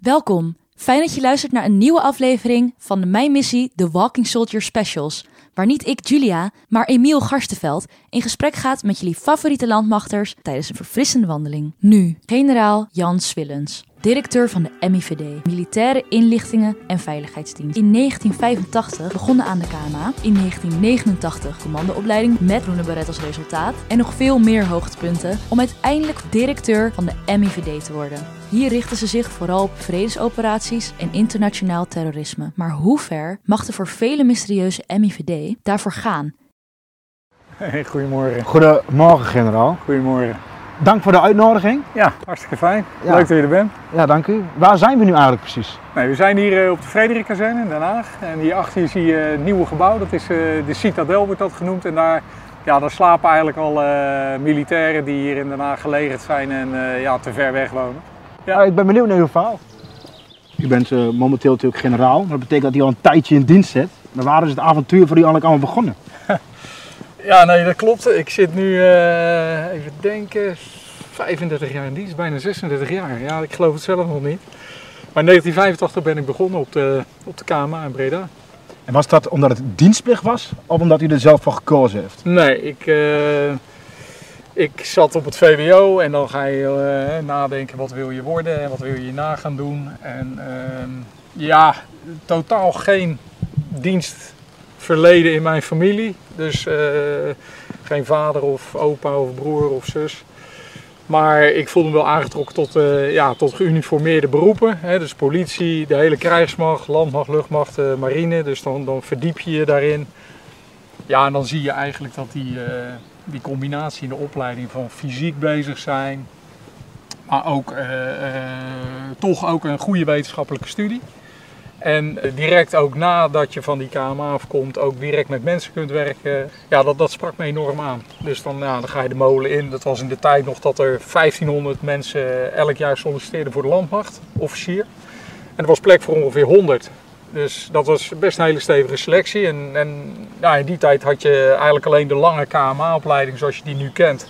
Welkom. Fijn dat je luistert naar een nieuwe aflevering van de Mijn Missie The Walking Soldier Specials. Waar niet ik, Julia, maar Emiel Garstenveld in gesprek gaat met jullie favoriete landmachters tijdens een verfrissende wandeling. Nu, generaal Jan Swillens, directeur van de MIVD, Militaire Inlichtingen en Veiligheidsdienst. In 1985 begonnen aan de KMA, in 1989 commandoopleiding met groene beret als resultaat en nog veel meer hoogtepunten om uiteindelijk directeur van de MIVD te worden. Hier richten ze zich vooral op vredesoperaties en internationaal terrorisme. Maar hoe ver mag de voor vele mysterieuze MIVD daarvoor gaan? Hey, goedemorgen. Goedemorgen, generaal. Goedemorgen. Dank voor de uitnodiging. Ja, hartstikke fijn. Ja. Leuk dat je er bent. Ja, dank u. Waar zijn we nu eigenlijk precies? Nee, we zijn hier eh, op de Frederik-kazerne in Den Haag. En hierachter zie je het nieuwe gebouw. Dat is eh, de Citadel wordt dat genoemd. En daar, ja, daar slapen eigenlijk al eh, militairen die hier in Den Haag gelegerd zijn en eh, ja, te ver weg wonen. Ja. Ah, ik ben benieuwd naar uw verhaal. U bent eh, momenteel natuurlijk generaal. Dat betekent dat u al een tijdje in dienst zit. Maar waar is het avontuur voor u eigenlijk allemaal begonnen? Ja, nee, dat klopt. Ik zit nu, eh, even denken, 35 jaar in dienst, bijna 36 jaar. Ja, ik geloof het zelf nog niet. Maar in 1985 ben ik begonnen op de, op de KMA in Breda. En was dat omdat het dienstplicht was? Of omdat u er zelf voor gekozen heeft? Nee, ik, eh, ik zat op het VWO en dan ga je eh, nadenken wat wil je worden en wat wil je na gaan doen. En ehm, ja, totaal geen dienstverleden in mijn familie. Dus eh, geen vader of opa of broer of zus. Maar ik voelde me wel aangetrokken tot, eh, ja, tot geuniformeerde beroepen. Hè, dus politie, de hele krijgsmacht, landmacht, luchtmacht, eh, marine. Dus dan, dan verdiep je je daarin. Ja, en dan zie je eigenlijk dat die, die combinatie in de opleiding van fysiek bezig zijn, maar ook toch ook een goede wetenschappelijke studie. En eh, direct ook nadat je van die KMA afkomt, ook direct met mensen kunt werken. Ja, dat, dat sprak me enorm aan. Dus dan, ja, dan ga je de molen in. Dat was in de tijd nog dat er 1500 mensen elk jaar solliciteerden voor de landmacht, officier. En er was plek voor ongeveer 100. Dus dat was best een hele stevige selectie. En, en ja, in die tijd had je eigenlijk alleen de lange KMA-opleiding zoals je die nu kent.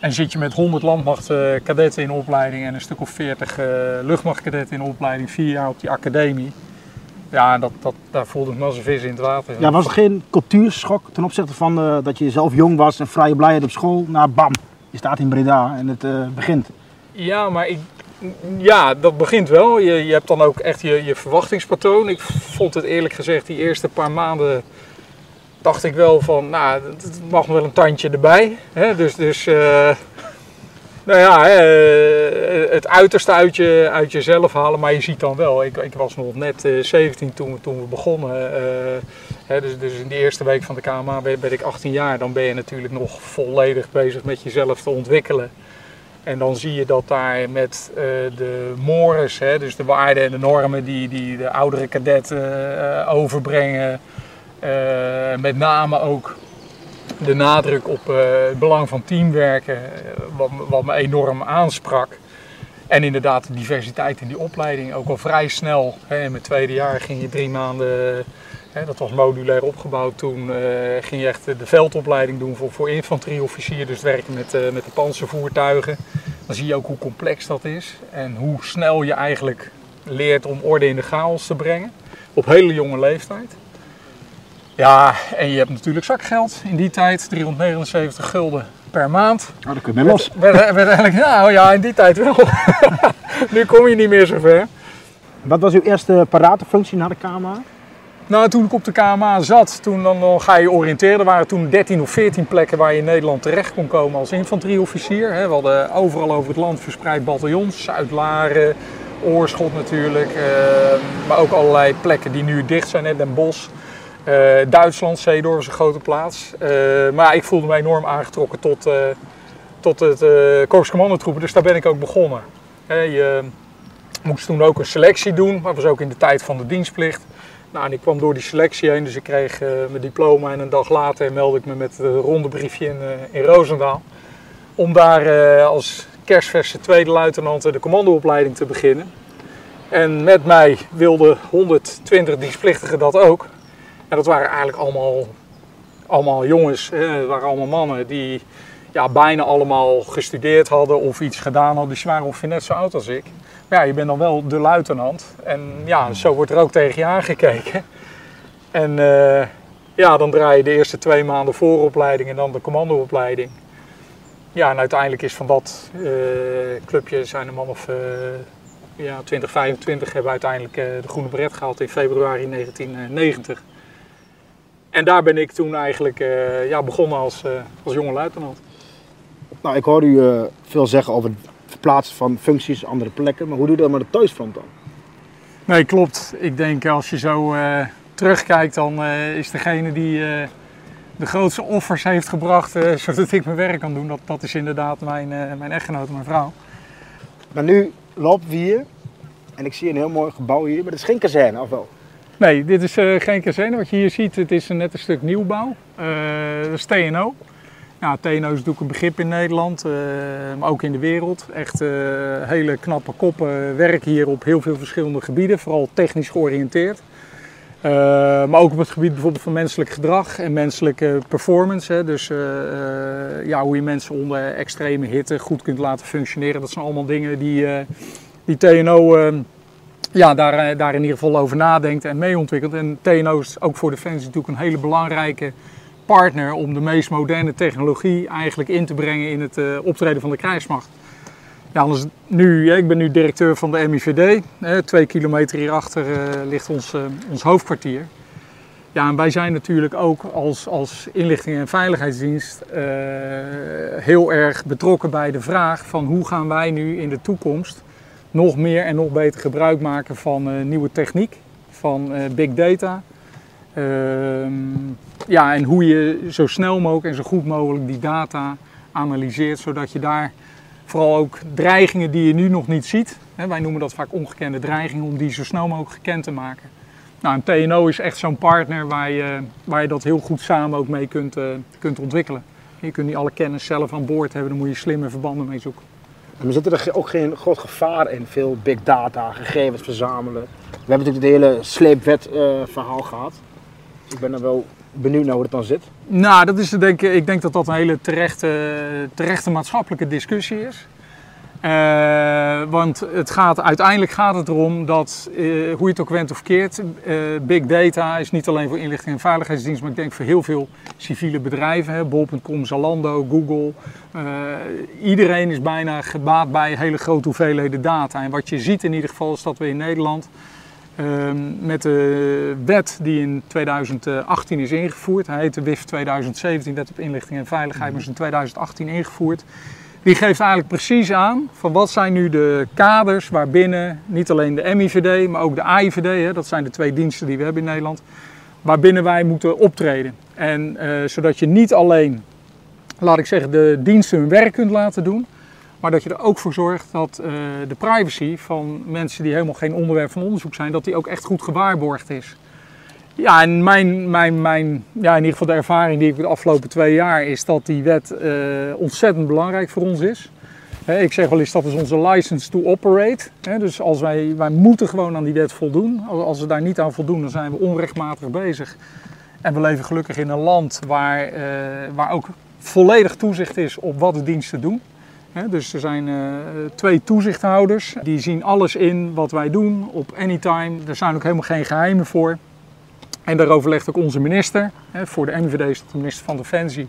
En zit je met 100 landmachtkadetten in opleiding en een stuk of 40 eh, luchtmachtkadetten in opleiding, vier jaar op die academie. Ja, dat, dat, daar voelde ik me als een vis in het water. Ja, was er geen cultuurschok ten opzichte van eh, dat je zelf jong was en vrije blijheid op school? naar bam, je staat in Breda en het eh, begint. Ja, maar ik, ja, dat begint wel. Je, je hebt dan ook echt je, je verwachtingspatroon. Ik vond het eerlijk gezegd, die eerste paar maanden dacht ik wel van, nou, het mag wel een tandje erbij. Hè? Dus, dus eh, nou ja, eh, het uiterste uit, je, uit jezelf halen. Maar je ziet dan wel, ik, ik was nog net eh, 17 toen, we- toen we begonnen. eh, hè, dus, dus in de eerste week van de KMA ben, ben ik 18 jaar. Dan ben je natuurlijk nog volledig bezig met jezelf te ontwikkelen. En dan zie je dat daar met eh, de mores, hè, dus de waarden en de normen die, die de oudere kadetten eh, overbrengen, eh, met name ook de nadruk op eh, het belang van teamwerken, eh, wat, wat me enorm aansprak. En inderdaad de diversiteit in die opleiding, ook al vrij snel. Hè, in mijn tweede jaar ging je drie maanden, hè, dat was modulair opgebouwd toen, eh, ging je echt de veldopleiding doen voor, voor infanterieofficier. Dus werken met, eh, met de panzervoertuigen. Dan zie je ook hoe complex dat is en hoe snel je eigenlijk leert om orde in de chaos te brengen. Op hele jonge leeftijd. Ja, en je hebt natuurlijk zakgeld in die tijd, 379 gulden per maand. Nou, dan kun je los. Werd, werd, nou ja, in die tijd wel. nu kom je niet meer zo ver. Wat was uw eerste paratenfunctie na de KMA? Nou, toen ik op de KMA zat, toen dan, dan ga je oriënteren. Er waren toen 13 of 14 plekken waar je in Nederland terecht kon komen als infanterieofficier. We hadden overal over het land verspreid bataljons. Zuid-Laren, Oorschot natuurlijk. eh, maar ook allerlei plekken die nu dicht zijn, Den Bosch. Eh, Duitsland, Zeedorf is een grote plaats. Eh, maar ik voelde me enorm aangetrokken tot, eh, tot het eh Korps Commandotroepen, dus daar ben ik ook begonnen. Je moest toen ook een selectie doen, maar was ook in de tijd van de dienstplicht. Nou, ik kwam door die selectie heen, dus ik kreeg mijn diploma en een dag later meldde ik me met het rondebriefje in, in Roosendaal. Om daar als kerstverse tweede luitenant de commandoopleiding te beginnen. En met mij wilden 120 dienstplichtigen dat ook. En dat waren eigenlijk allemaal, allemaal jongens, hè, waren allemaal mannen die ja, bijna allemaal gestudeerd hadden of iets gedaan hadden. Dus ze waren ongeveer net zo oud als ik. Maar ja, je bent dan wel de luitenant. En ja, zo wordt er ook tegen je aangekeken. En eh, ja, dan draai je de eerste twee maanden vooropleiding en dan de commandoopleiding. Ja, en uiteindelijk is van dat uh, clubje, zijn een man of uh, ja, 20, 25, hebben uiteindelijk de groene beret gehaald in februari 1990. En daar ben ik toen eigenlijk ja, begonnen als, als jonge luitenant. Nou, ik hoor u veel zeggen over het verplaatsen van functies, andere plekken. Maar hoe doe je dat met de thuisfront dan? Nee, klopt. Ik denk als je zo terugkijkt, dan is degene die de grootste offers heeft gebracht, zodat ik mijn werk kan doen, dat, dat is inderdaad mijn, mijn echtgenote, mijn vrouw. Maar nu lopen we hier en ik zie een heel mooi gebouw hier, maar het is geen kazerne, of wel? Nee, dit is geen kazerne. Wat je hier ziet, het is net een stuk nieuwbouw. dat is TNO. Ja, TNO is natuurlijk een begrip in Nederland, maar ook in de wereld. Echt hele knappe koppen werken hier op heel veel verschillende gebieden, vooral technisch georiënteerd. Maar ook op het gebied bijvoorbeeld van menselijk gedrag en menselijke performance. Hè. Dus ja, hoe je mensen onder extreme hitte goed kunt laten functioneren. Dat zijn allemaal dingen die, die TNO ja, daar, daar in ieder geval over nadenkt en mee ontwikkelt. En TNO is ook voor Defensie natuurlijk een hele belangrijke partner om de meest moderne technologie eigenlijk in te brengen in het optreden van de krijgsmacht. Ja, anders nu, ik ben nu directeur van de MIVD. Twee kilometer hierachter uh, ligt ons, ons hoofdkwartier. Ja, en wij zijn natuurlijk ook als, als inlichting- en veiligheidsdienst heel erg betrokken bij de vraag van hoe gaan wij nu in de toekomst nog meer en nog beter gebruik maken van nieuwe techniek, van big data. Ehm, ja, en hoe je zo snel mogelijk en zo goed mogelijk die data analyseert, zodat je daar Vooral ook dreigingen die je nu nog niet ziet. Wij noemen dat vaak ongekende dreigingen, om die zo snel mogelijk gekend te maken. Nou, een TNO is echt zo'n partner waar je, waar je dat heel goed samen ook mee kunt, uh, kunt ontwikkelen. Je kunt niet alle kennis zelf aan boord hebben, dan moet je slimme verbanden mee zoeken. Maar zit er ook geen groot gevaar in, veel big data, gegevens verzamelen? We hebben natuurlijk het hele sleepwet uh, verhaal gehad. Ik ben er wel benieuwd naar hoe het dan zit? Nou, dat is, denk, ik denk dat dat een hele terechte maatschappelijke discussie is. Uh, want het gaat, uiteindelijk gaat het erom dat, uh, hoe je het ook went of keert, uh, big data is niet alleen voor inlichting en veiligheidsdienst, maar ik denk voor heel veel civiele bedrijven, bol.com, Zalando, Google. iedereen is bijna gebaat bij hele grote hoeveelheden data. En wat je ziet in ieder geval is dat we in Nederland Ehm, met de wet die in 2018 is ingevoerd. Hij heet de WIF 2017, Wet op Inlichting en Veiligheid, maar is in 2018 ingevoerd. Die geeft eigenlijk precies aan van wat zijn nu de kaders waarbinnen niet alleen de MIVD, maar ook de AIVD, hè, dat zijn de twee diensten die we hebben in Nederland, waarbinnen wij moeten optreden. En uh, zodat je niet alleen, laat ik zeggen, de diensten hun werk kunt laten doen, maar dat je er ook voor zorgt dat uh, de privacy van mensen die helemaal geen onderwerp van onderzoek zijn, dat die ook echt goed gewaarborgd is. Ja, en mijn, mijn, mijn, ja, in ieder geval de ervaring die ik de afgelopen twee jaar is dat die wet uh, ontzettend belangrijk voor ons is. Ik zeg wel eens dat is onze license to operate. Dus als wij, wij moeten gewoon aan die wet voldoen. Als we daar niet aan voldoen, dan zijn we onrechtmatig bezig. En we leven gelukkig in een land waar, uh, waar ook volledig toezicht is op wat de diensten doen dus er zijn uh, twee toezichthouders. Die zien alles in wat wij doen op anytime. Er zijn ook helemaal geen geheimen voor. En daar overlegt ook onze minister. voor de NVD is dat de minister van Defensie.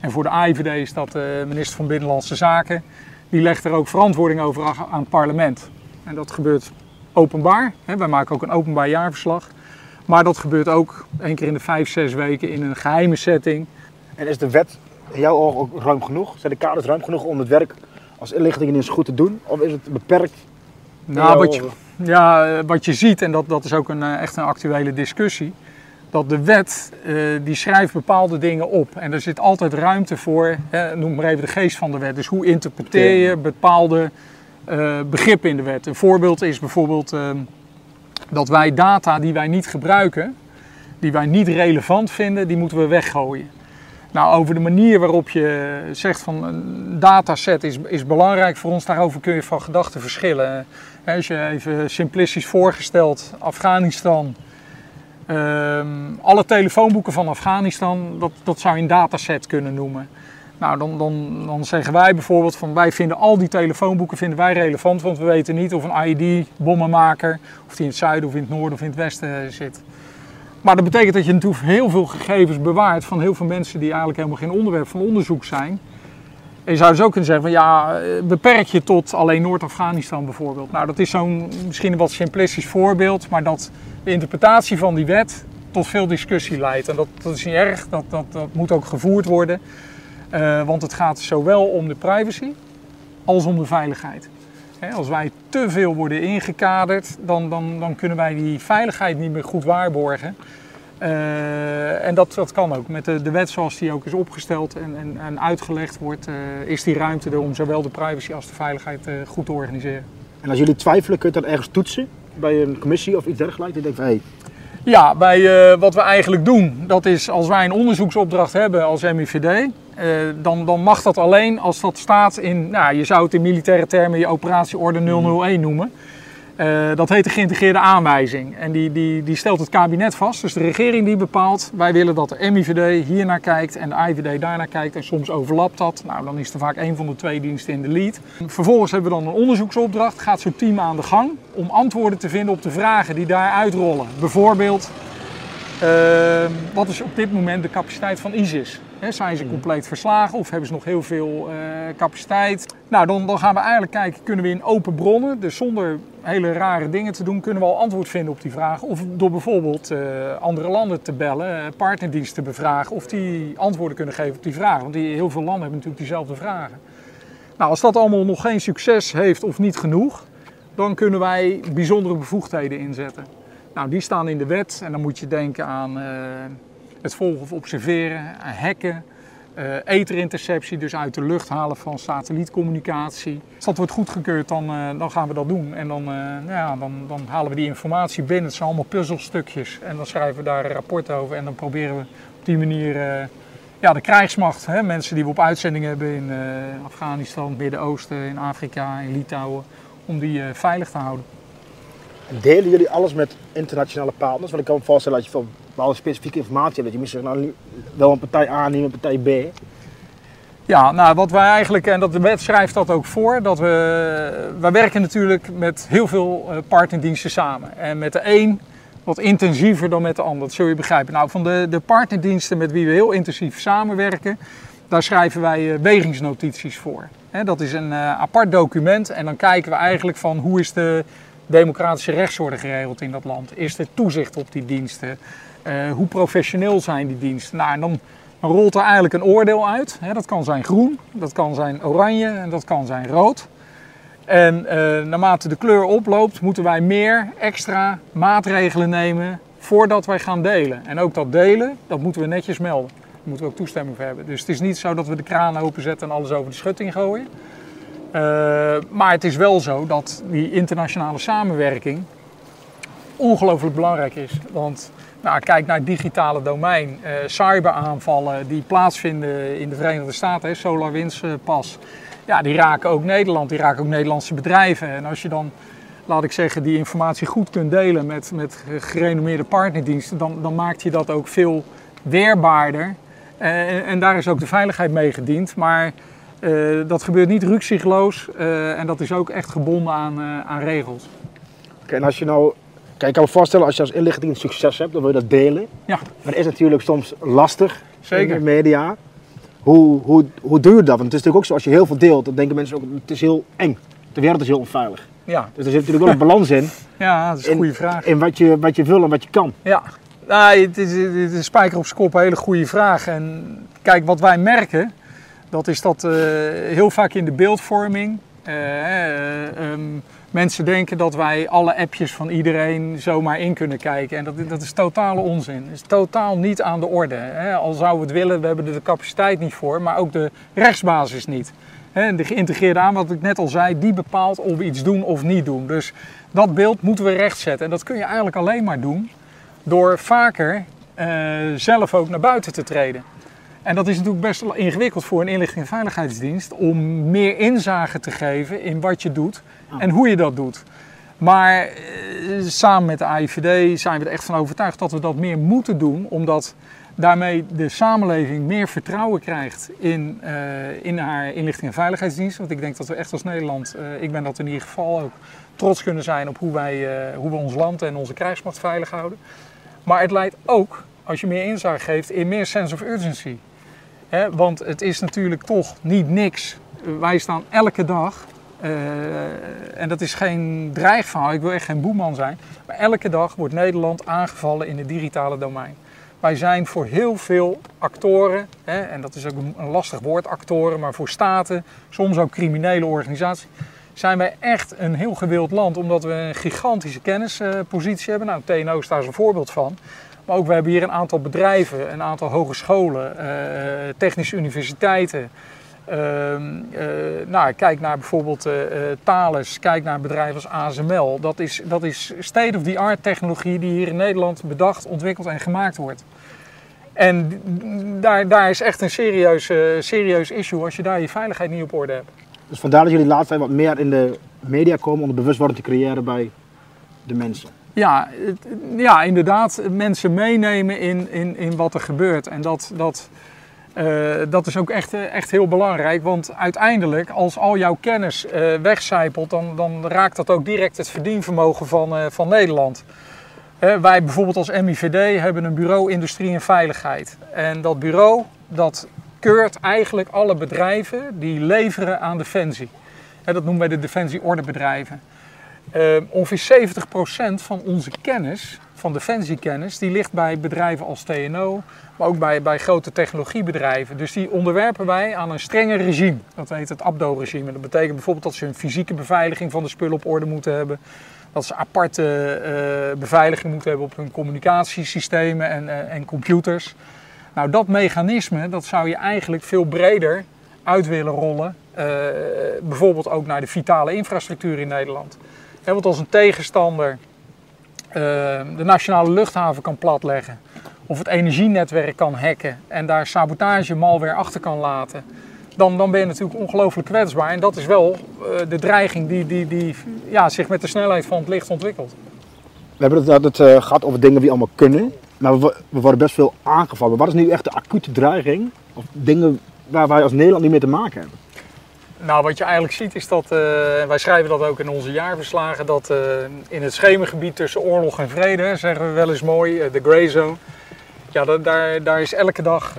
En voor de AIVD is dat de minister van Binnenlandse Zaken. Die legt er ook verantwoording over aan het parlement. En dat gebeurt openbaar. Wij maken ook een openbaar jaarverslag. Maar dat gebeurt ook één keer in de vijf, zes weken in een geheime setting. En is de wet in jouw ogen ook ruim genoeg? Zijn de kaders ruim genoeg om het werk als inlichtingendienst goed te doen? Of is het beperkt? Nou, wat je, ja, wat je ziet, en dat, dat is ook een, eh, echt een actuele discussie, dat de wet uh, die schrijft bepaalde dingen op. En er zit altijd ruimte voor, hè, noem maar even de geest van de wet. Dus hoe interpreteer je bepaalde uh, begrippen in de wet? Een voorbeeld is bijvoorbeeld uh, dat wij data die wij niet gebruiken, die wij niet relevant vinden, die moeten we weggooien. Nou, over de manier waarop je zegt van een dataset is, is belangrijk voor ons, daarover kun je van gedachten verschillen. Als je even simplistisch voorgesteld, Afghanistan, alle telefoonboeken van Afghanistan, dat, dat zou je een dataset kunnen noemen. Nou, dan, dan, dan zeggen wij bijvoorbeeld van wij vinden al die telefoonboeken vinden wij relevant, want we weten niet of een IED-bommenmaker, of die in het zuiden of in het noorden of in het westen zit. Maar dat betekent dat je natuurlijk heel veel gegevens bewaart van heel veel mensen die eigenlijk helemaal geen onderwerp van onderzoek zijn. En je zou dus ook kunnen zeggen van ja, eh, beperk je tot alleen Noord-Afghanistan bijvoorbeeld. Nou, dat is zo'n misschien een wat simplistisch voorbeeld, maar dat de interpretatie van die wet tot veel discussie leidt. En dat, is niet erg, dat, dat, dat moet ook gevoerd worden. Uh, want het gaat zowel om de privacy als om de veiligheid. He, als wij te veel worden ingekaderd, dan, dan, dan kunnen wij die veiligheid niet meer goed waarborgen. Uh, en dat, dat kan ook. Met de, de wet zoals die ook is opgesteld en, en, en uitgelegd wordt, uh, is die ruimte er om zowel de privacy als de veiligheid uh, goed te organiseren. En als jullie twijfelen, kun je dat ergens toetsen bij een commissie of iets dergelijks? Je denkt van, hey. Ja, bij, wat we eigenlijk doen, dat is als wij een onderzoeksopdracht hebben als MIVD, dan, dan mag dat alleen als dat staat in, nou, je zou het in militaire termen je operatieorde 001 noemen. Uh, dat heet de geïntegreerde aanwijzing. En die, die, die stelt het kabinet vast, dus de regering die bepaalt. Wij willen dat de MIVD hier naar kijkt en de IVD daar naar kijkt. En soms overlapt dat. Nou, dan is er vaak een van de twee diensten in de lead. Vervolgens hebben we dan een onderzoeksopdracht. Gaat zo'n team aan de gang om antwoorden te vinden op de vragen die daar uitrollen. Bijvoorbeeld, uh, wat is op dit moment de capaciteit van ISIS? He, zijn ze compleet verslagen of hebben ze nog heel veel uh, capaciteit? Nou, dan, dan, gaan we eigenlijk kijken, kunnen we in open bronnen, dus zonder hele rare dingen te doen, kunnen we al antwoord vinden op die vragen. Of door bijvoorbeeld uh, andere landen te bellen, partnerdiensten te bevragen, of die antwoorden kunnen geven op die vragen. Want die, heel veel landen hebben natuurlijk diezelfde vragen. Nou, als dat allemaal nog geen succes heeft of niet genoeg, dan kunnen wij bijzondere bevoegdheden inzetten. Nou, die staan in de wet en dan moet je denken aan uh, het volgen of observeren, hacken, uh, etherinterceptie, dus uit de lucht halen van satellietcommunicatie. Als dat wordt goedgekeurd, dan, uh, dan gaan we dat doen. En dan, nou ja, dan, dan, halen we die informatie binnen. Het zijn allemaal puzzelstukjes. En dan schrijven we daar een rapport over. En dan proberen we op die manier ja, de krijgsmacht, hè, mensen die we op uitzending hebben in Afghanistan, Midden-Oosten, in Afrika, in Litouwen, om die veilig te houden. Delen jullie alles met internationale partners? Want ik kan me voorstellen dat je veel bepaalde specifieke informatie hebt. Dat je misschien nou, wel een partij A, niet een partij B. Ja, nou wat wij eigenlijk, en dat de wet schrijft dat ook voor, dat we, wij werken natuurlijk met heel veel partnerdiensten samen. En met de een wat intensiever dan met de ander, dat zul je begrijpen. Nou, van de, de partnerdiensten met wie we heel intensief samenwerken, daar schrijven wij wegingsnotities voor. dat is een apart document en dan kijken we eigenlijk van hoe is de democratische rechtsorde geregeld in dat land? Is er toezicht op die diensten? Uh, hoe professioneel zijn die diensten? Nou, dan, rolt er eigenlijk een oordeel uit. Dat kan zijn groen, dat kan zijn oranje en dat kan zijn rood. En uh, naarmate de kleur oploopt, moeten wij meer extra maatregelen nemen voordat wij gaan delen. En ook dat delen, dat moeten we netjes melden. Daar moeten we ook toestemming voor hebben. Dus het is niet zo dat we de kraan openzetten en alles over de schutting gooien. Uh, maar het is wel zo dat die internationale samenwerking ongelooflijk belangrijk is. Want nou, kijk naar het digitale domein, uh, cyberaanvallen die plaatsvinden in de Verenigde Staten, SolarWinds uh, pas. Ja, die raken ook Nederland, die raken ook Nederlandse bedrijven. En als je dan, laat ik zeggen, die informatie goed kunt delen met, met gerenommeerde partnerdiensten, dan, dan maakt je dat ook veel weerbaarder. En, en daar is ook de veiligheid mee gediend. Maar dat gebeurt niet rukzichtloos uh, en dat is ook echt gebonden aan, aan regels. Okay, en als je nou, kijk, ik kan me voorstellen als je als inlichting succes hebt, dan wil je dat delen. Ja. Maar dat is natuurlijk soms lastig Zeker. in de media. Hoe, hoe, hoe doe je dat? Want het is natuurlijk ook zo, als je heel veel deelt, dan denken mensen ook, het is heel eng. De wereld is heel onveilig. Ja. Dus er zit natuurlijk wel een balans in. Ja, dat is een goede vraag. In wat je, wat je wil en wat je kan. Ja, nou, het is, het is spijker op zijn kop een hele goede vraag. En kijk, wat wij merken, dat is dat uh, heel vaak in de beeldvorming. Uh, um, mensen denken dat wij alle appjes van iedereen zomaar in kunnen kijken. En dat, dat is totale onzin. Dat is totaal niet aan de orde. Hè. Al zouden we het willen, we hebben er de capaciteit niet voor, maar ook de rechtsbasis niet. De geïntegreerde aan, wat ik net al zei, die bepaalt of we iets doen of niet doen. Dus dat beeld moeten we rechtzetten. En dat kun je eigenlijk alleen maar doen door vaker uh, zelf ook naar buiten te treden. En dat is natuurlijk best ingewikkeld voor een inlichting en veiligheidsdienst om meer inzage te geven in wat je doet en hoe je dat doet. Maar eh, samen met de AIVD zijn we er echt van overtuigd dat we dat meer moeten doen, omdat daarmee de samenleving meer vertrouwen krijgt in, eh, in haar inlichting en veiligheidsdienst. Want ik denk dat we echt als Nederland, eh, ik ben dat in ieder geval ook, trots kunnen zijn op hoe wij hoe we ons land en onze krijgsmacht veilig houden. Maar het leidt ook, als je meer inzage geeft, in meer sense of urgency. Want het is natuurlijk toch niet niks. Wij staan elke dag, en dat is geen dreigverhaal, ik wil echt geen boeman zijn, maar elke dag wordt Nederland aangevallen in het digitale domein. Wij zijn voor heel veel actoren, hè, en dat is ook een lastig woord, actoren, maar voor staten, soms ook criminele organisaties, zijn wij echt een heel gewild land, omdat we een gigantische kennispositie hebben. Nou, TNO is daar een voorbeeld van. Maar ook we hebben hier een aantal bedrijven, een aantal hogescholen, eh, technische universiteiten. Uh, nou, kijk naar bijvoorbeeld uh, Thales, kijk naar bedrijven als ASML. Dat is, dat is state-of-the-art technologie die hier in Nederland bedacht, ontwikkeld en gemaakt wordt. En daar, daar is echt een serieus, serieus issue als je daar je veiligheid niet op orde hebt. Dus vandaar dat jullie laatst tijd wat meer in de media komen om de bewustwording te creëren bij de mensen. Ja, ja inderdaad. Mensen meenemen in, in, in wat er gebeurt. En dat, dat, uh, dat is ook echt, echt heel belangrijk. Want uiteindelijk, als al jouw kennis uh, wegcijpelt, dan, dan raakt dat ook direct het verdienvermogen van, van Nederland. wij bijvoorbeeld als MIVD hebben een bureau Industrie en Veiligheid. En dat bureau dat keurt eigenlijk alle bedrijven die leveren aan defensie. dat noemen wij de defensieordebedrijven. Uh, ongeveer 70% van onze kennis, van defensiekennis, die ligt bij bedrijven als TNO, maar ook bij, bij grote technologiebedrijven. Dus die onderwerpen wij aan een strenger regime. Dat heet het ABDO-regime. Dat betekent bijvoorbeeld dat ze een fysieke beveiliging van de spullen op orde moeten hebben. Dat ze aparte uh, beveiliging moeten hebben op hun communicatiesystemen en, uh, en computers. Nou, dat mechanisme dat zou je eigenlijk veel breder uit willen rollen. Uh, bijvoorbeeld ook naar de vitale infrastructuur in Nederland. Want als een tegenstander de nationale luchthaven kan platleggen, of het energienetwerk kan hacken en daar sabotage malware achter kan laten, dan, dan ben je natuurlijk ongelooflijk kwetsbaar. En dat is wel uh, de dreiging die, die, die ja, zich met de snelheid van het licht ontwikkelt. We hebben het, het uh, gehad over dingen die allemaal kunnen. Maar we, we, worden best veel aangevallen. Wat is nu echt de acute dreiging? Of dingen waar wij als Nederland niet mee te maken hebben? Nou, wat je eigenlijk ziet is dat, uh, wij schrijven dat ook in onze jaarverslagen, dat uh, in het schemergebied tussen oorlog en vrede, zeggen we wel eens mooi, de grey zone. Ja, daar, daar is elke dag,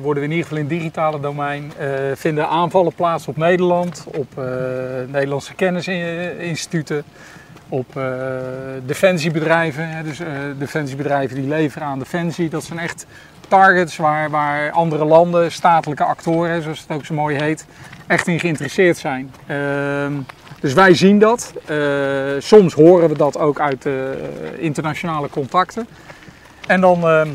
worden we in ieder geval in het digitale domein, vinden aanvallen plaats op Nederland, op Nederlandse kennisinstituten op defensiebedrijven. Hè, dus defensiebedrijven die leveren aan defensie. Dat zijn echt targets waar, andere landen, statelijke actoren, zoals het ook zo mooi heet, echt in geïnteresseerd zijn. Uh, dus wij zien dat. Eh, soms horen we dat ook uit internationale contacten. En dan, ehm,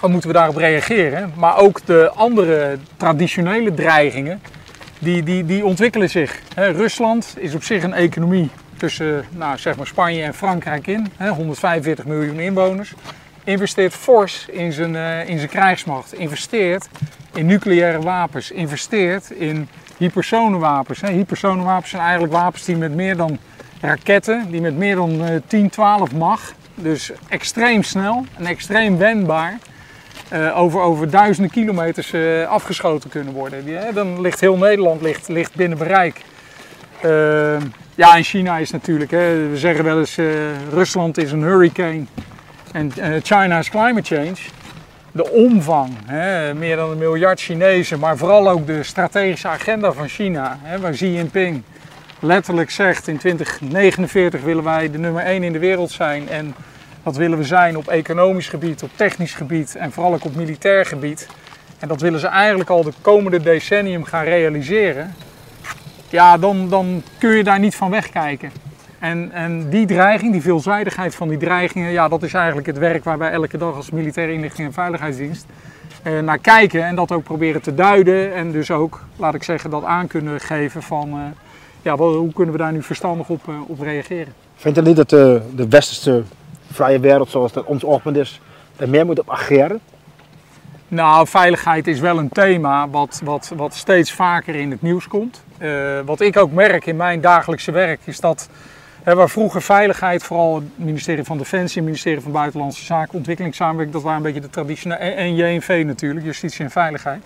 dan moeten we daarop reageren. Maar ook de andere traditionele dreigingen, die, die, die ontwikkelen zich. Rusland is op zich een economie tussen nou, zeg maar Spanje en Frankrijk in. Hè, 145 miljoen inwoners. Investeert fors in zijn, uh, in zijn krijgsmacht. Investeert in nucleaire wapens. Investeert in hypersonenwapens. Hè. Hypersonenwapens zijn eigenlijk wapens die met meer dan raketten, die met meer dan uh, 10, 12 mag. Dus extreem snel en extreem wendbaar. Uh, over, over duizenden kilometers uh, afgeschoten kunnen worden. Die, dan ligt heel Nederland ligt, ligt binnen bereik. Ja, en China is natuurlijk, hè, we zeggen wel eens, Rusland is een hurricane en China is climate change. De omvang, hè, meer dan een miljard Chinezen, maar vooral ook de strategische agenda van China, hè, waar Xi Jinping letterlijk zegt in 2049 willen wij de nummer 1 in de wereld zijn en dat willen we zijn op economisch gebied, op technisch gebied en vooral ook op militair gebied. En dat willen ze eigenlijk al de komende decennium gaan realiseren ja, dan, dan kun je daar niet van wegkijken. En, en die dreiging, die veelzijdigheid van die dreigingen, ja, dat is eigenlijk het werk waar wij elke dag als militaire inlichting en veiligheidsdienst eh, naar kijken en dat ook proberen te duiden. En dus ook, laat ik zeggen, dat aan kunnen geven van eh, ja, wat, hoe kunnen we daar nu verstandig op, uh, op reageren. Vindt u niet dat de, de westerse vrije wereld, zoals dat ons oogpunt is, er meer moet op ageren? Nou, veiligheid is wel een thema wat, wat, wat steeds vaker in het nieuws komt. Uh, wat ik ook merk in mijn dagelijkse werk is dat Hè, waar vroeger veiligheid, vooral het ministerie van Defensie, het ministerie van Buitenlandse Zaken, ontwikkelingssamenwerking, dat waren een beetje de traditionele. En, JNV natuurlijk, justitie en veiligheid.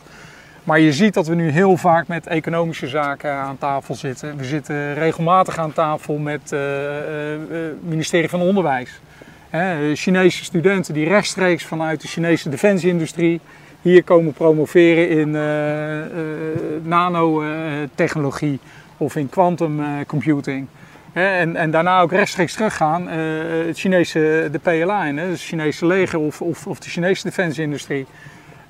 Maar je ziet dat we nu heel vaak met economische zaken aan tafel zitten. We zitten regelmatig aan tafel met het ministerie van Onderwijs. Chinese studenten die rechtstreeks vanuit de Chinese defensieindustrie hier komen promoveren in nanotechnologie of in quantum computing. En, en, daarna ook rechtstreeks teruggaan, uh, het Chinese, de PLA in, het Chinese leger of, of, of de Chinese defensieindustrie.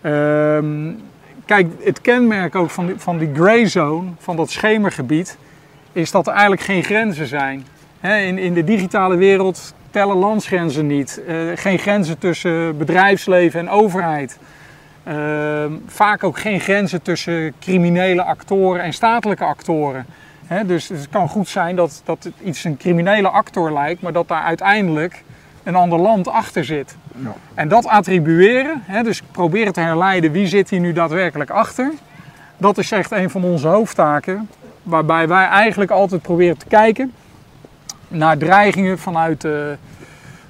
Um, kijk, het kenmerk ook van die, van die gray zone, van dat schemergebied, is dat er eigenlijk geen grenzen zijn. in, in de digitale wereld tellen landsgrenzen niet. Uh, geen grenzen tussen bedrijfsleven en overheid. Uh, vaak ook geen grenzen tussen criminele actoren en statelijke actoren dus het kan goed zijn dat, dat het iets een criminele actor lijkt, maar dat daar uiteindelijk een ander land achter zit. Ja. En dat attribueren, dus proberen te herleiden wie zit hier nu daadwerkelijk achter, dat is echt een van onze hoofdtaken. Waarbij wij eigenlijk altijd proberen te kijken naar dreigingen vanuit, uh,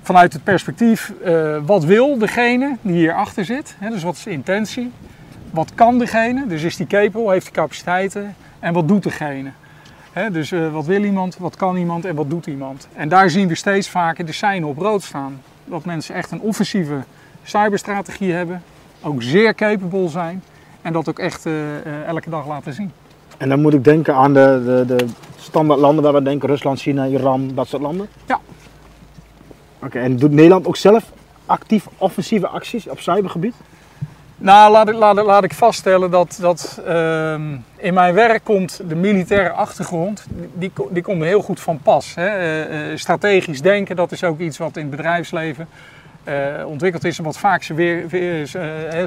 vanuit het perspectief uh, wat wil degene die hierachter zit. dus wat is de intentie? Wat kan degene? Dus is die capable, heeft die capaciteiten? En wat doet degene? Dus uh, wat wil iemand, wat kan iemand en wat doet iemand? En daar zien we steeds vaker de seinen op rood staan. Dat mensen echt een offensieve cyberstrategie hebben, ook zeer capable zijn en dat ook echt uh, uh, elke dag laten zien. En dan moet ik denken aan de, de, de standaard landen waar we denken, Rusland, China, Iran, dat soort landen? Ja. Oké, en doet Nederland ook zelf actief offensieve acties op cybergebied? Nou, laat ik, laat, ik vaststellen dat, dat uh, in mijn werk komt de militaire achtergrond, die, die komt heel goed van pas. Hè. Uh, strategisch denken, dat is ook iets wat in het bedrijfsleven uh, ontwikkeld is en wat vaak zijn, weer, weer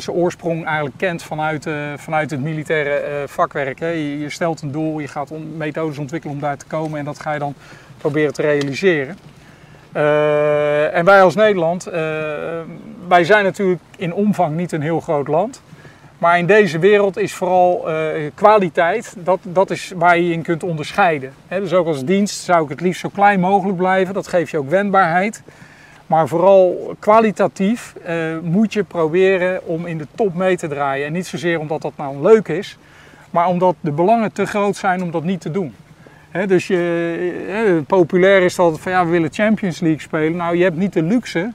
oorsprong eigenlijk kent vanuit, vanuit het militaire vakwerk. Hè. Je, stelt een doel, je gaat methodes ontwikkelen om daar te komen en dat ga je dan proberen te realiseren. Uh, en wij als Nederland, uh, wij zijn natuurlijk in omvang niet een heel groot land. Maar in deze wereld is vooral uh, kwaliteit, dat, dat is waar je je in kunt onderscheiden. He, dus ook als dienst zou ik het liefst zo klein mogelijk blijven, dat geeft je ook wendbaarheid. Maar vooral kwalitatief moet je proberen om in de top mee te draaien. En niet zozeer omdat dat nou leuk is, maar omdat de belangen te groot zijn om dat niet te doen dus je, populair is dat van ja, we willen Champions League spelen. Nou, je hebt niet de luxe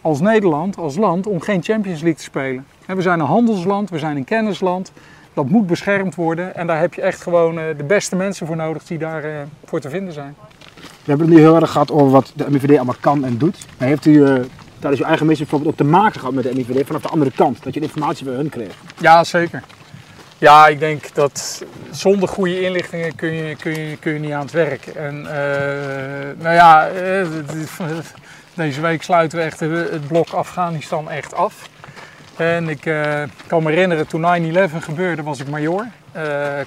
als Nederland, als land, om geen Champions League te spelen. we zijn een handelsland, we zijn een kennisland. Dat moet beschermd worden. En daar heb je echt gewoon eh, de beste mensen voor nodig die daarvoor eh, voor te vinden zijn. We hebben het nu heel erg gehad over wat de MIVD allemaal kan en doet. Maar heeft u uh, tijdens uw eigen missie bijvoorbeeld ook te maken gehad met de MIVD vanaf de andere kant? Dat je informatie bij hun kreeg? Ja, zeker. Ja, ik denk dat zonder goede inlichtingen kun je, kun je, kun je niet aan het werk. En uh, nou ja, eh, deze week sluiten we echt het blok Afghanistan echt af. En ik uh, kan me herinneren, toen 9-11 gebeurde, was ik major.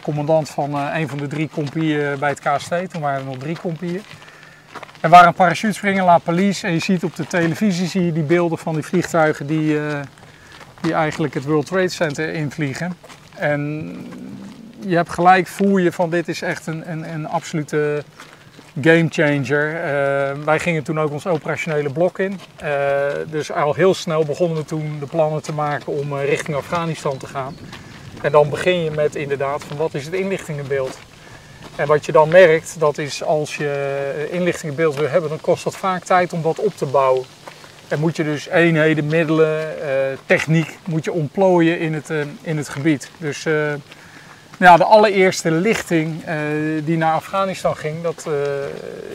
Commandant van een van de drie compieën bij het KST. Toen waren er nog drie compieën. Er waren een parachutespringer, La Police. En je ziet op de televisie zie je die beelden van die vliegtuigen die, die eigenlijk het World Trade Center invliegen. En je hebt gelijk, voel je van dit is echt een, een, een absolute game changer. Uh, wij gingen toen ook ons operationele blok in. Uh, dus al heel snel begonnen we toen de plannen te maken om uh, richting Afghanistan te gaan. En dan begin je met inderdaad van wat is het inlichtingenbeeld. En wat je dan merkt, dat is als je inlichtingenbeeld wil hebben, dan kost dat vaak tijd om dat op te bouwen. En moet je dus eenheden, middelen, uh, techniek moet je ontplooien in het, uh, in het gebied. Dus uh, ja, de allereerste lichting die naar Afghanistan ging, dat,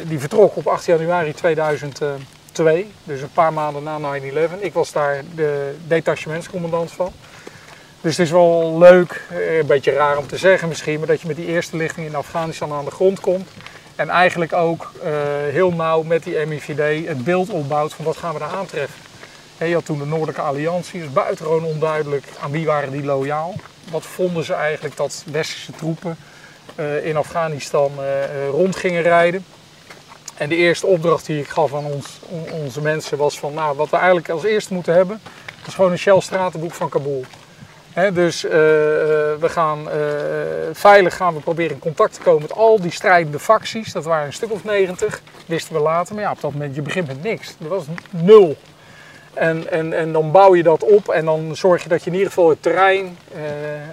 die vertrok op 8 januari 2002. Dus een paar maanden na 9-11. Ik was daar de detachementscommandant van. Dus het is wel leuk, een beetje raar om te zeggen misschien, maar dat je met die eerste lichting in Afghanistan aan de grond komt. En eigenlijk ook uh, heel nauw met die MIVD het beeld opbouwt van wat gaan we daar aantreffen. je had toen de Noordelijke Alliantie, dus buitengewoon onduidelijk aan wie waren die loyaal. Wat vonden ze eigenlijk dat westerse troepen uh, in Afghanistan uh, rond gingen rijden. En de eerste opdracht die ik gaf aan ons, onze mensen was van, nou, wat we eigenlijk als eerste moeten hebben, dat is gewoon een Shell stratenboek van Kabul dus uh, we gaan uh, veilig gaan we proberen in contact te komen met al die strijdende facties. Dat waren een stuk of 90. wisten we later. Maar ja, op dat moment, je begint met niks. Er was nul. En, en, en dan bouw je dat op en dan zorg je dat je in ieder geval het terrein, eh,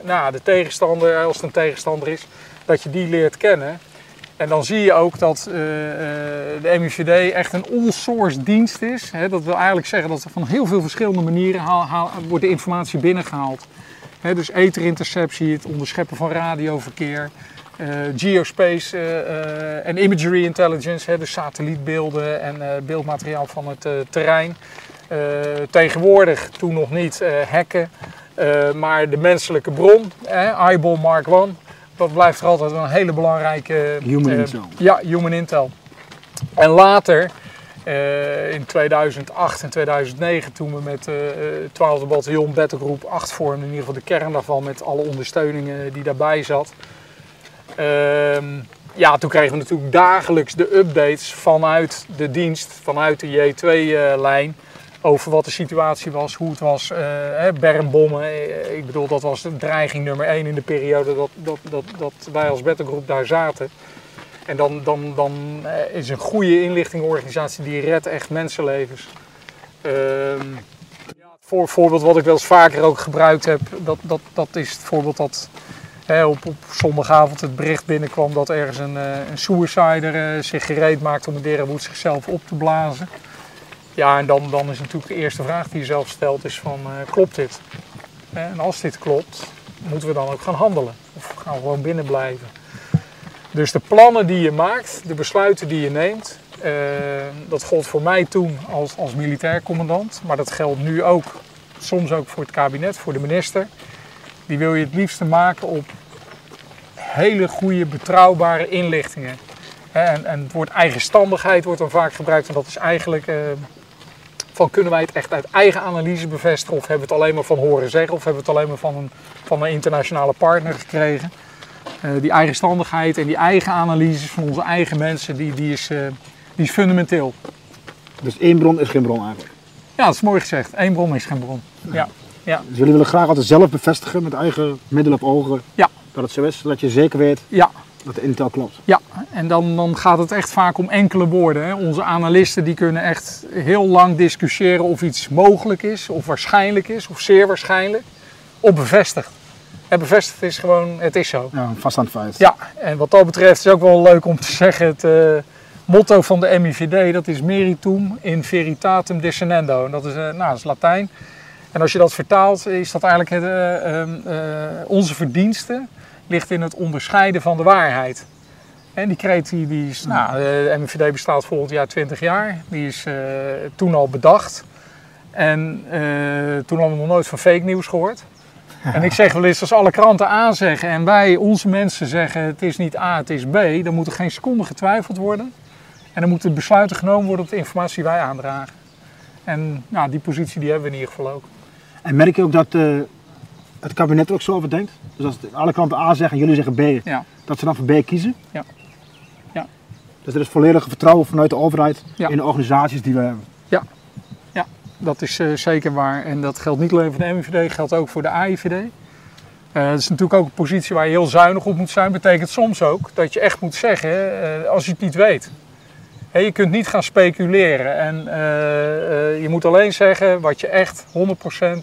nou, de tegenstander, als het een tegenstander is, dat je die leert kennen. En dan zie je ook dat eh, eh, de MIVD echt een all-source dienst is. Dat wil eigenlijk zeggen dat er van heel veel verschillende manieren haal, wordt de informatie binnengehaald. Hè, dus etherinterceptie, het onderscheppen van radioverkeer, uh, geospace en imagery intelligence, hè, dus satellietbeelden en beeldmateriaal van het terrein. tegenwoordig, toen nog niet, hacken, maar de menselijke bron, eyeball Mark 1 dat blijft er altijd een hele belangrijke... Human uh, intel. Ja, human intel. En later, uh, in 2008 en 2009, toen we met uh, 12e bataljon Battlegroep 8 vormden, in ieder geval de kern daarvan met alle ondersteuningen die daarbij zat. Ehm, ja, toen kregen we natuurlijk dagelijks de updates vanuit de dienst, vanuit de J2-lijn over wat de situatie was, hoe het was. Uh, bermbommen, eh, ik bedoel, dat was de dreiging nummer één in de periode dat, dat, dat, dat wij als battlegroep daar zaten. En dan, dan, dan eh, is een goede inlichtingorganisatie die redt echt mensenlevens. Uh, voorbeeld wat ik wel eens vaker ook gebruikt heb, dat, dat, dat is het voorbeeld dat hè, op, op zondagavond het bericht binnenkwam dat ergens een, een suicider zich gereed maakt om de Derenwoed zichzelf op te blazen. Ja, en dan, dan is natuurlijk de eerste vraag die je zelf stelt is van, uh, klopt dit? En als dit klopt, moeten we dan ook gaan handelen? Of gaan we gewoon binnen blijven? Dus de plannen die je maakt, de besluiten die je neemt, uh, dat gold voor mij toen als, als militair commandant, maar dat geldt nu ook, soms ook voor het kabinet, voor de minister. Die wil je het liefste maken op hele goede, betrouwbare inlichtingen. En, en het woord eigenstandigheid wordt dan vaak gebruikt en dat is eigenlijk... van kunnen wij het echt uit eigen analyse bevestigen of hebben we het alleen maar van horen zeggen of hebben we het alleen maar van een, van een internationale partner gekregen. Uh, die eigenstandigheid en die eigen analyses van onze eigen mensen, die, die, is, uh, die is fundamenteel. Dus één bron is geen bron eigenlijk? Ja, dat is mooi gezegd. Eén bron is geen bron. Ja. ja. Dus jullie willen graag altijd zelf bevestigen met eigen middelen op ogen ja. dat het zo is, zodat je zeker weet ja. Dat de intel klopt. Ja, en dan, dan gaat het echt vaak om enkele woorden. Hè. Onze analisten die kunnen echt heel lang discussiëren of iets mogelijk is, of waarschijnlijk is, of zeer waarschijnlijk, of bevestigd. En bevestigd is gewoon, het is zo. Ja, vast aan het feit. Ja, en wat dat betreft is ook wel leuk om te zeggen, het uh, motto van de MIVD, dat is meritum in veritatum discernendo. En dat is, uh, nou, dat is Latijn. En als je dat vertaalt, is dat eigenlijk het, uh, onze verdiensten ligt in het onderscheiden van de waarheid. En die kreet die, die is, nou, de MVD bestaat volgend jaar 20 jaar. Die is uh, toen al bedacht. En uh, toen hadden we nog nooit van fake nieuws gehoord. En ik zeg wel eens, als alle kranten A zeggen en wij, onze mensen zeggen het is niet A, het is B, dan moet er geen seconde getwijfeld worden. En dan moeten besluiten genomen worden op de informatie die wij aandragen. En nou, die positie die hebben we in ieder geval ook. En merk je ook dat uh, het kabinet ook zo over denkt? Dus als alle kranten A zeggen en jullie zeggen B, ja. dat ze dan voor B kiezen? Ja. ja. Dus er is volledig vertrouwen vanuit de overheid ja. in de organisaties die we hebben? Ja, ja dat is uh, zeker waar. En dat geldt niet alleen voor de MIVD, geldt ook voor de AIVD. Uh, dat is natuurlijk ook een positie waar je heel zuinig op moet zijn. Betekent soms ook dat je echt moet zeggen uh, als je het niet weet. Je kunt niet gaan speculeren. En uh, je moet alleen zeggen wat je echt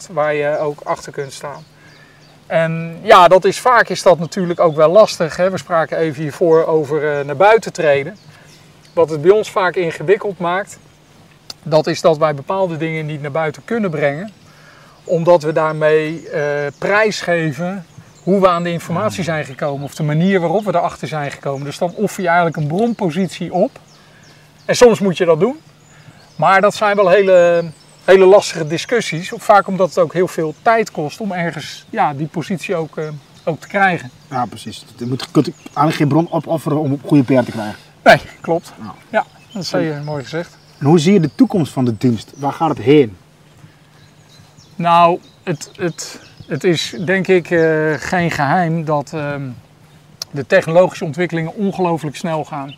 100% waar je ook achter kunt staan. En ja, dat is, vaak is dat natuurlijk ook wel lastig. Hè? We spraken even hiervoor over uh, naar buiten treden. Wat het bij ons vaak ingewikkeld maakt, dat is dat wij bepaalde dingen niet naar buiten kunnen brengen. Omdat we daarmee uh, prijsgeven hoe we aan de informatie zijn gekomen. Of de manier waarop we erachter zijn gekomen. Dus dan offer je eigenlijk een bronpositie op. En soms moet je dat doen. Maar dat zijn wel hele hele lastige discussies. Vaak omdat het ook heel veel tijd kost om ergens ja, die positie ook, uh, ook te krijgen. Ja, precies. Je moet eigenlijk geen bron opofferen om goede PR te krijgen. Nee, klopt. Ja, ja dat is heel mooi gezegd. En hoe zie je de toekomst van de dienst? Waar gaat het heen? Nou, het, het, het is denk ik uh, geen geheim dat uh, de technologische ontwikkelingen ongelooflijk snel gaan.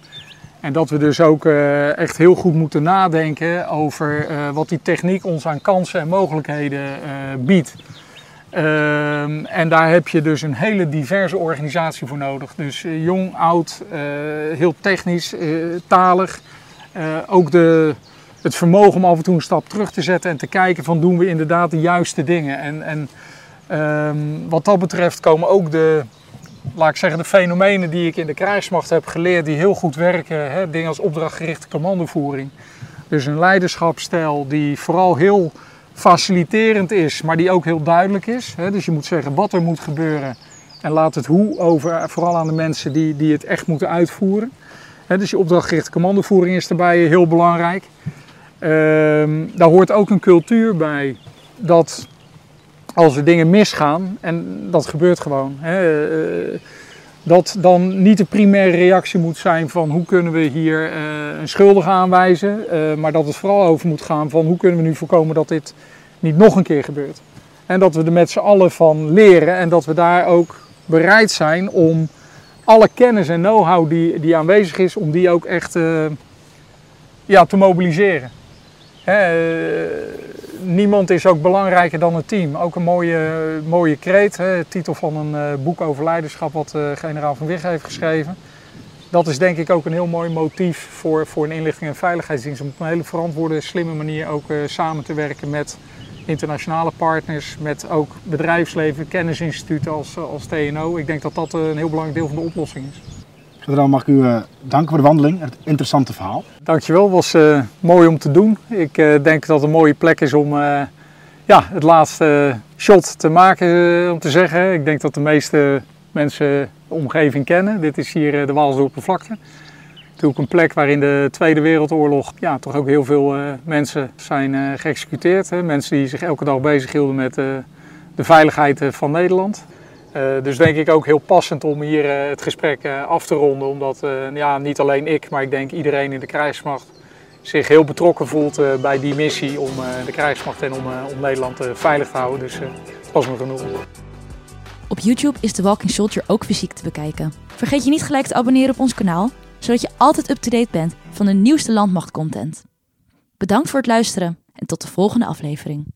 En dat we dus ook uh, echt heel goed moeten nadenken over uh, wat die techniek ons aan kansen en mogelijkheden uh, biedt. Ehm, en daar heb je dus een hele diverse organisatie voor nodig. Dus jong, oud, heel technisch, talig. ook de, het vermogen om af en toe een stap terug te zetten en te kijken van doen we inderdaad de juiste dingen. En, en ehm, wat dat betreft komen ook de, laat ik zeggen, de fenomenen die ik in de krijgsmacht heb geleerd, die heel goed werken. Hè? Dingen als opdrachtgerichte commandovoering. Dus een leiderschapsstijl die vooral heel faciliterend is, maar die ook heel duidelijk is. Hè? Dus je moet zeggen wat er moet gebeuren en laat het hoe over, vooral aan de mensen die, die het echt moeten uitvoeren. Hè? Dus je opdrachtgerichte commandovoering is daarbij heel belangrijk. Ehm, daar hoort ook een cultuur bij dat als er dingen misgaan, en dat gebeurt gewoon, hè, eh, dat dan niet de primaire reactie moet zijn van hoe kunnen we hier uh, een schuldige aanwijzen, maar dat het vooral over moet gaan van hoe kunnen we nu voorkomen dat dit niet nog een keer gebeurt. En dat we er met z'n allen van leren en dat we daar ook bereid zijn om alle kennis en know-how die, die aanwezig is, om die ook echt ja, te mobiliseren niemand is ook belangrijker dan het team. Ook een mooie, mooie kreet, titel van een uh, boek over leiderschap wat uh, generaal Van Wig heeft geschreven. Dat is denk ik ook een heel mooi motief voor, voor een inlichting- en veiligheidsdienst. Om op een hele verantwoorde, slimme manier ook uh, samen te werken met internationale partners, met ook bedrijfsleven, kennisinstituten als, als TNO. Ik denk dat dat een heel belangrijk deel van de oplossing is. Dan mag ik u uh, danken voor de wandeling en het interessante verhaal. Dankjewel, het was uh, mooi om te doen. Ik uh, denk dat het een mooie plek is om ja, het laatste shot te maken, om te zeggen. Ik denk dat de meeste mensen de omgeving kennen. Dit is hier de Waalsdorpervlakte. Natuurlijk een plek waar in de Tweede Wereldoorlog ja, toch ook heel veel mensen zijn geëxecuteerd. Hè. Mensen die zich elke dag bezighielden met de veiligheid van Nederland. Uh, dus denk ik ook heel passend om hier uh, het gesprek uh, af te ronden. Omdat ja, niet alleen ik, maar ik denk iedereen in de krijgsmacht zich heel betrokken voelt bij die missie om de krijgsmacht en om, om Nederland veilig te houden. Dus was me genoeg. Op YouTube is The Walking Soldier ook fysiek te bekijken. Vergeet je niet gelijk te abonneren op ons kanaal, zodat je altijd up-to-date bent van de nieuwste landmachtcontent. Bedankt voor het luisteren en tot de volgende aflevering.